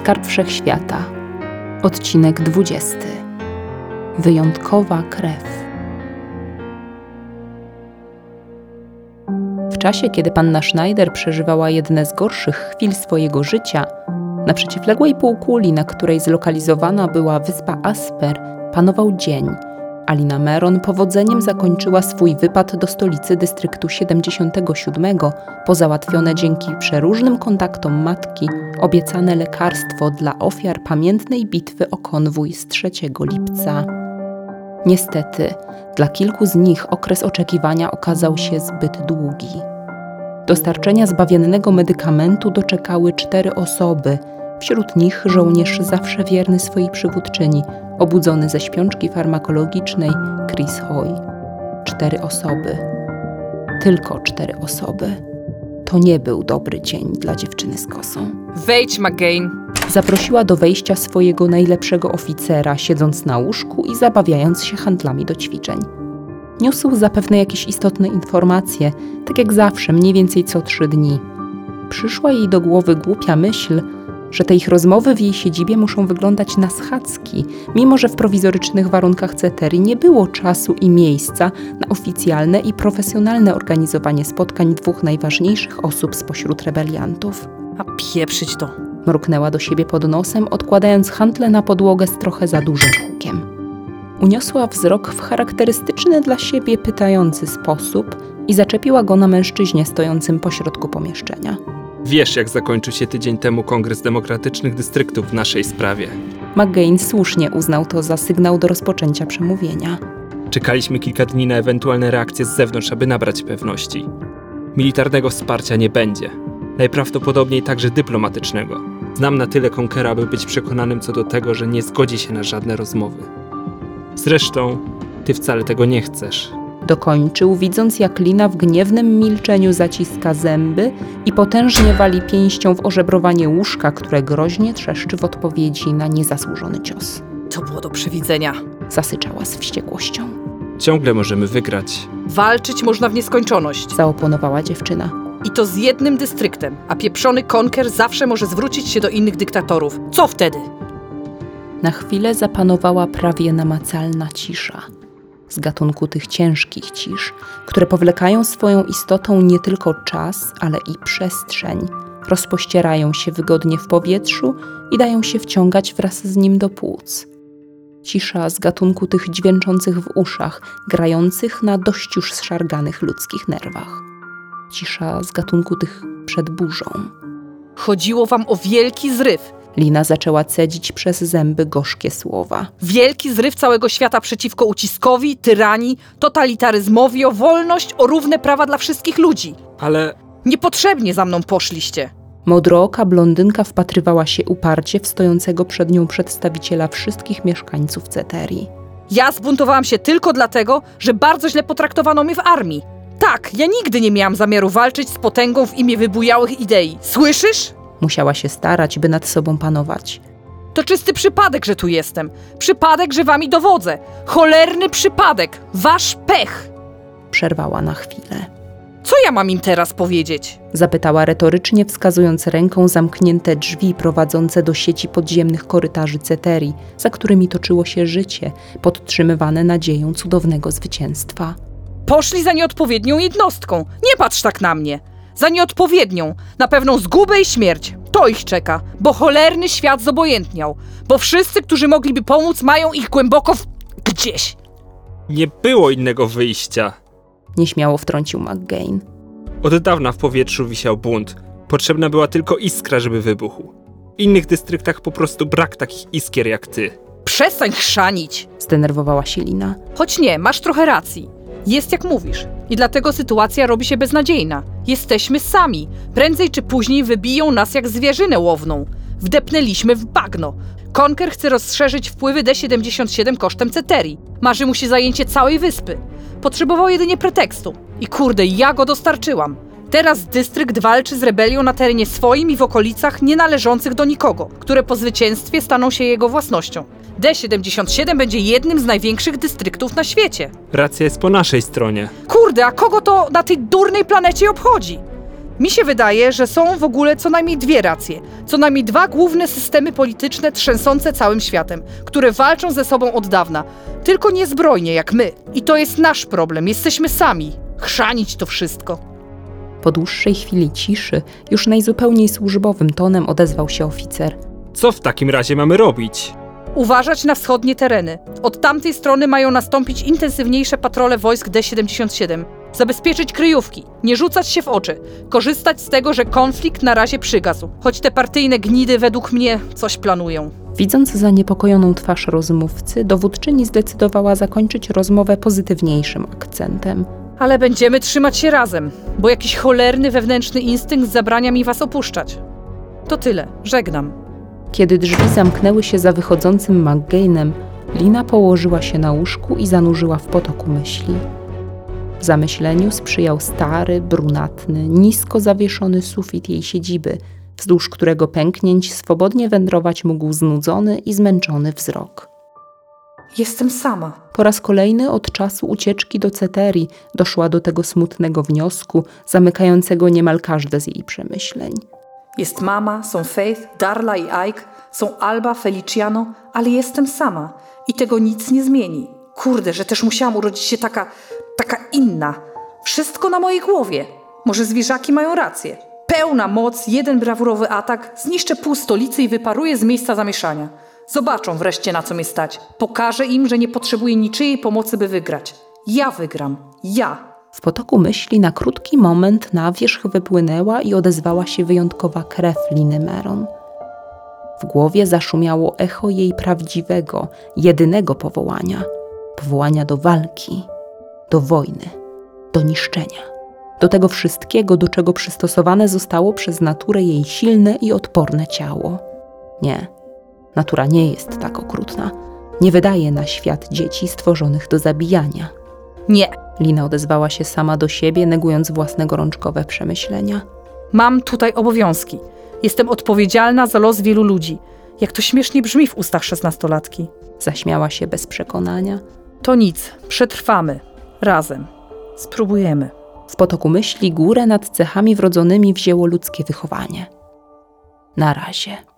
Skarb Wszechświata. Odcinek 20. Wyjątkowa krew. W czasie, kiedy panna Schneider przeżywała jedne z gorszych chwil swojego życia, na przeciwległej półkuli, na której zlokalizowana była wyspa Asper, panował dzień. Alina Meron powodzeniem zakończyła swój wypad do stolicy dystryktu 77 po załatwione dzięki przeróżnym kontaktom matki obiecane lekarstwo dla ofiar pamiętnej bitwy o konwój z 3 lipca. Niestety, dla kilku z nich okres oczekiwania okazał się zbyt długi. Dostarczenia zbawiennego medykamentu doczekały cztery osoby, wśród nich żołnierz zawsze wierny swojej przywódczyni, obudzony ze śpiączki farmakologicznej Chris Hoy. Cztery osoby. Tylko cztery osoby. To nie był dobry dzień dla dziewczyny z kosą. Wejdź, McGain. Zaprosiła do wejścia swojego najlepszego oficera, siedząc na łóżku i zabawiając się handlami do ćwiczeń. Niósł zapewne jakieś istotne informacje, tak jak zawsze, mniej więcej co trzy dni. Przyszła jej do głowy głupia myśl, że te ich rozmowy w jej siedzibie muszą wyglądać na schadzki, mimo że w prowizorycznych warunkach ceterii nie było czasu i miejsca na oficjalne i profesjonalne organizowanie spotkań dwóch najważniejszych osób spośród rebeliantów. A pieprzyć to. Mruknęła do siebie pod nosem, odkładając hantle na podłogę z trochę za dużym hukiem. Uniosła wzrok w charakterystyczny dla siebie pytający sposób i zaczepiła go na mężczyźnie stojącym pośrodku pomieszczenia. Wiesz, jak zakończył się tydzień temu Kongres Demokratycznych Dystryktów w naszej sprawie. McGain słusznie uznał to za sygnał do rozpoczęcia przemówienia. Czekaliśmy kilka dni na ewentualne reakcje z zewnątrz, aby nabrać pewności. Militarnego wsparcia nie będzie. Najprawdopodobniej także dyplomatycznego. Znam na tyle Konkera, by być przekonanym co do tego, że nie zgodzi się na żadne rozmowy. Zresztą, ty wcale tego nie chcesz. Dokończył, widząc jak Lina w gniewnym milczeniu zaciska zęby i potężnie wali pięścią w ożebrowanie łóżka, które groźnie trzeszczy w odpowiedzi na niezasłużony cios. To było do przewidzenia. Zasyczała z wściekłością. Ciągle możemy wygrać. Walczyć można w nieskończoność. Zaoponowała dziewczyna. I to z jednym dystryktem. A pieprzony konker zawsze może zwrócić się do innych dyktatorów. Co wtedy? Na chwilę zapanowała prawie namacalna cisza. Z gatunku tych ciężkich cisz, które powlekają swoją istotą nie tylko czas, ale i przestrzeń, rozpościerają się wygodnie w powietrzu i dają się wciągać wraz z nim do płuc. Cisza z gatunku tych dźwięczących w uszach, grających na dość już zszarganych ludzkich nerwach. Cisza z gatunku tych przed burzą. Chodziło wam o wielki zryw. Lina zaczęła cedzić przez zęby gorzkie słowa. Wielki zryw całego świata przeciwko uciskowi, tyranii, totalitaryzmowi, o wolność, o równe prawa dla wszystkich ludzi. Ale Niepotrzebnie za mną poszliście. Modrooka blondynka wpatrywała się uparcie w stojącego przed nią przedstawiciela wszystkich mieszkańców Ceterii. Ja zbuntowałam się tylko dlatego, że bardzo źle potraktowano mnie w armii. Tak, ja nigdy nie miałam zamiaru walczyć z potęgą w imię wybujałych idei. Słyszysz? Musiała się starać, by nad sobą panować. To czysty przypadek, że tu jestem. Przypadek, że wami dowodzę. Cholerny przypadek. Wasz pech. Przerwała na chwilę. Co ja mam im teraz powiedzieć? Zapytała retorycznie, wskazując ręką zamknięte drzwi prowadzące do sieci podziemnych korytarzy Ceterii, za którymi toczyło się życie, podtrzymywane nadzieją cudownego zwycięstwa. Poszli za nieodpowiednią jednostką. Nie patrz tak na mnie. Za nieodpowiednią, na pewną zgubę i śmierć. To ich czeka, bo cholerny świat zobojętniał. Bo wszyscy, którzy mogliby pomóc, mają ich głęboko w... gdzieś. nie było innego wyjścia. Nieśmiało wtrącił McGain. Od dawna w powietrzu wisiał bunt. Potrzebna była tylko iskra, żeby wybuchł. W innych dystryktach po prostu brak takich iskier jak ty. Przestań chrzanić. Zdenerwowała się Lina. Choć nie, masz trochę racji. Jest jak mówisz. I dlatego sytuacja robi się beznadziejna. Jesteśmy sami. Prędzej czy później wybiją nas jak zwierzynę łowną. Wdepnęliśmy w bagno. Konker chce rozszerzyć wpływy D77 kosztem Ceterii. Marzy mu się zajęcie całej wyspy. Potrzebował jedynie pretekstu. I kurde, ja go dostarczyłam. Teraz dystrykt walczy z rebelią na terenie swoim i w okolicach nienależących do nikogo, które po zwycięstwie staną się jego własnością. D77 będzie jednym z największych dystryktów na świecie. Racja jest po naszej stronie. Kurde, a kogo to na tej durnej planecie obchodzi? Mi się wydaje, że są w ogóle co najmniej dwie racje. Co najmniej dwa główne systemy polityczne trzęsące całym światem, które walczą ze sobą od dawna. Tylko nie zbrojnie jak my. I to jest nasz problem. Jesteśmy sami. Chrzanić to wszystko. Po dłuższej chwili ciszy, już najzupełniej służbowym tonem odezwał się oficer. Co w takim razie mamy robić? Uważać na wschodnie tereny. Od tamtej strony mają nastąpić intensywniejsze patrole wojsk D-77. Zabezpieczyć kryjówki, nie rzucać się w oczy, korzystać z tego, że konflikt na razie przygasł, choć te partyjne gnidy według mnie coś planują. Widząc zaniepokojoną twarz rozmówcy, dowódczyni zdecydowała zakończyć rozmowę pozytywniejszym akcentem. Ale będziemy trzymać się razem, bo jakiś cholerny wewnętrzny instynkt zabrania mi was opuszczać. To tyle, żegnam. Kiedy drzwi zamknęły się za wychodzącym McGainem, Lina położyła się na łóżku i zanurzyła w potoku myśli. Zamyśleniu sprzyjał stary, brunatny, nisko zawieszony sufit jej siedziby, wzdłuż którego pęknięć swobodnie wędrować mógł znudzony i zmęczony wzrok. Jestem sama. Po raz kolejny od czasu ucieczki do Ceterii doszła do tego smutnego wniosku, zamykającego niemal każde z jej przemyśleń. Jest mama, są Faith, Darla i Ike, są Alba, Feliciano, ale jestem sama i tego nic nie zmieni. Kurde, że też musiałam urodzić się taka, taka inna. Wszystko na mojej głowie. Może zwierzaki mają rację. Pełna moc, jeden brawurowy atak, zniszczę pół stolicy i wyparuję z miejsca zamieszania. Zobaczą wreszcie na co mnie stać. Pokażę im, że nie potrzebuję niczyjej pomocy, by wygrać. Ja wygram. Ja. W potoku myśli na krótki moment na wierzch wypłynęła i odezwała się wyjątkowa krew Liny Meron. W głowie zaszumiało echo jej prawdziwego, jedynego powołania powołania do walki, do wojny, do niszczenia, do tego wszystkiego, do czego przystosowane zostało przez naturę jej silne i odporne ciało. Nie, natura nie jest tak okrutna. Nie wydaje na świat dzieci stworzonych do zabijania. Nie. Lina odezwała się sama do siebie, negując własne gorączkowe przemyślenia. Mam tutaj obowiązki. Jestem odpowiedzialna za los wielu ludzi. Jak to śmiesznie brzmi w ustach szesnastolatki. Zaśmiała się bez przekonania. To nic, przetrwamy. Razem. Spróbujemy. W potoku myśli górę nad cechami wrodzonymi wzięło ludzkie wychowanie. Na razie.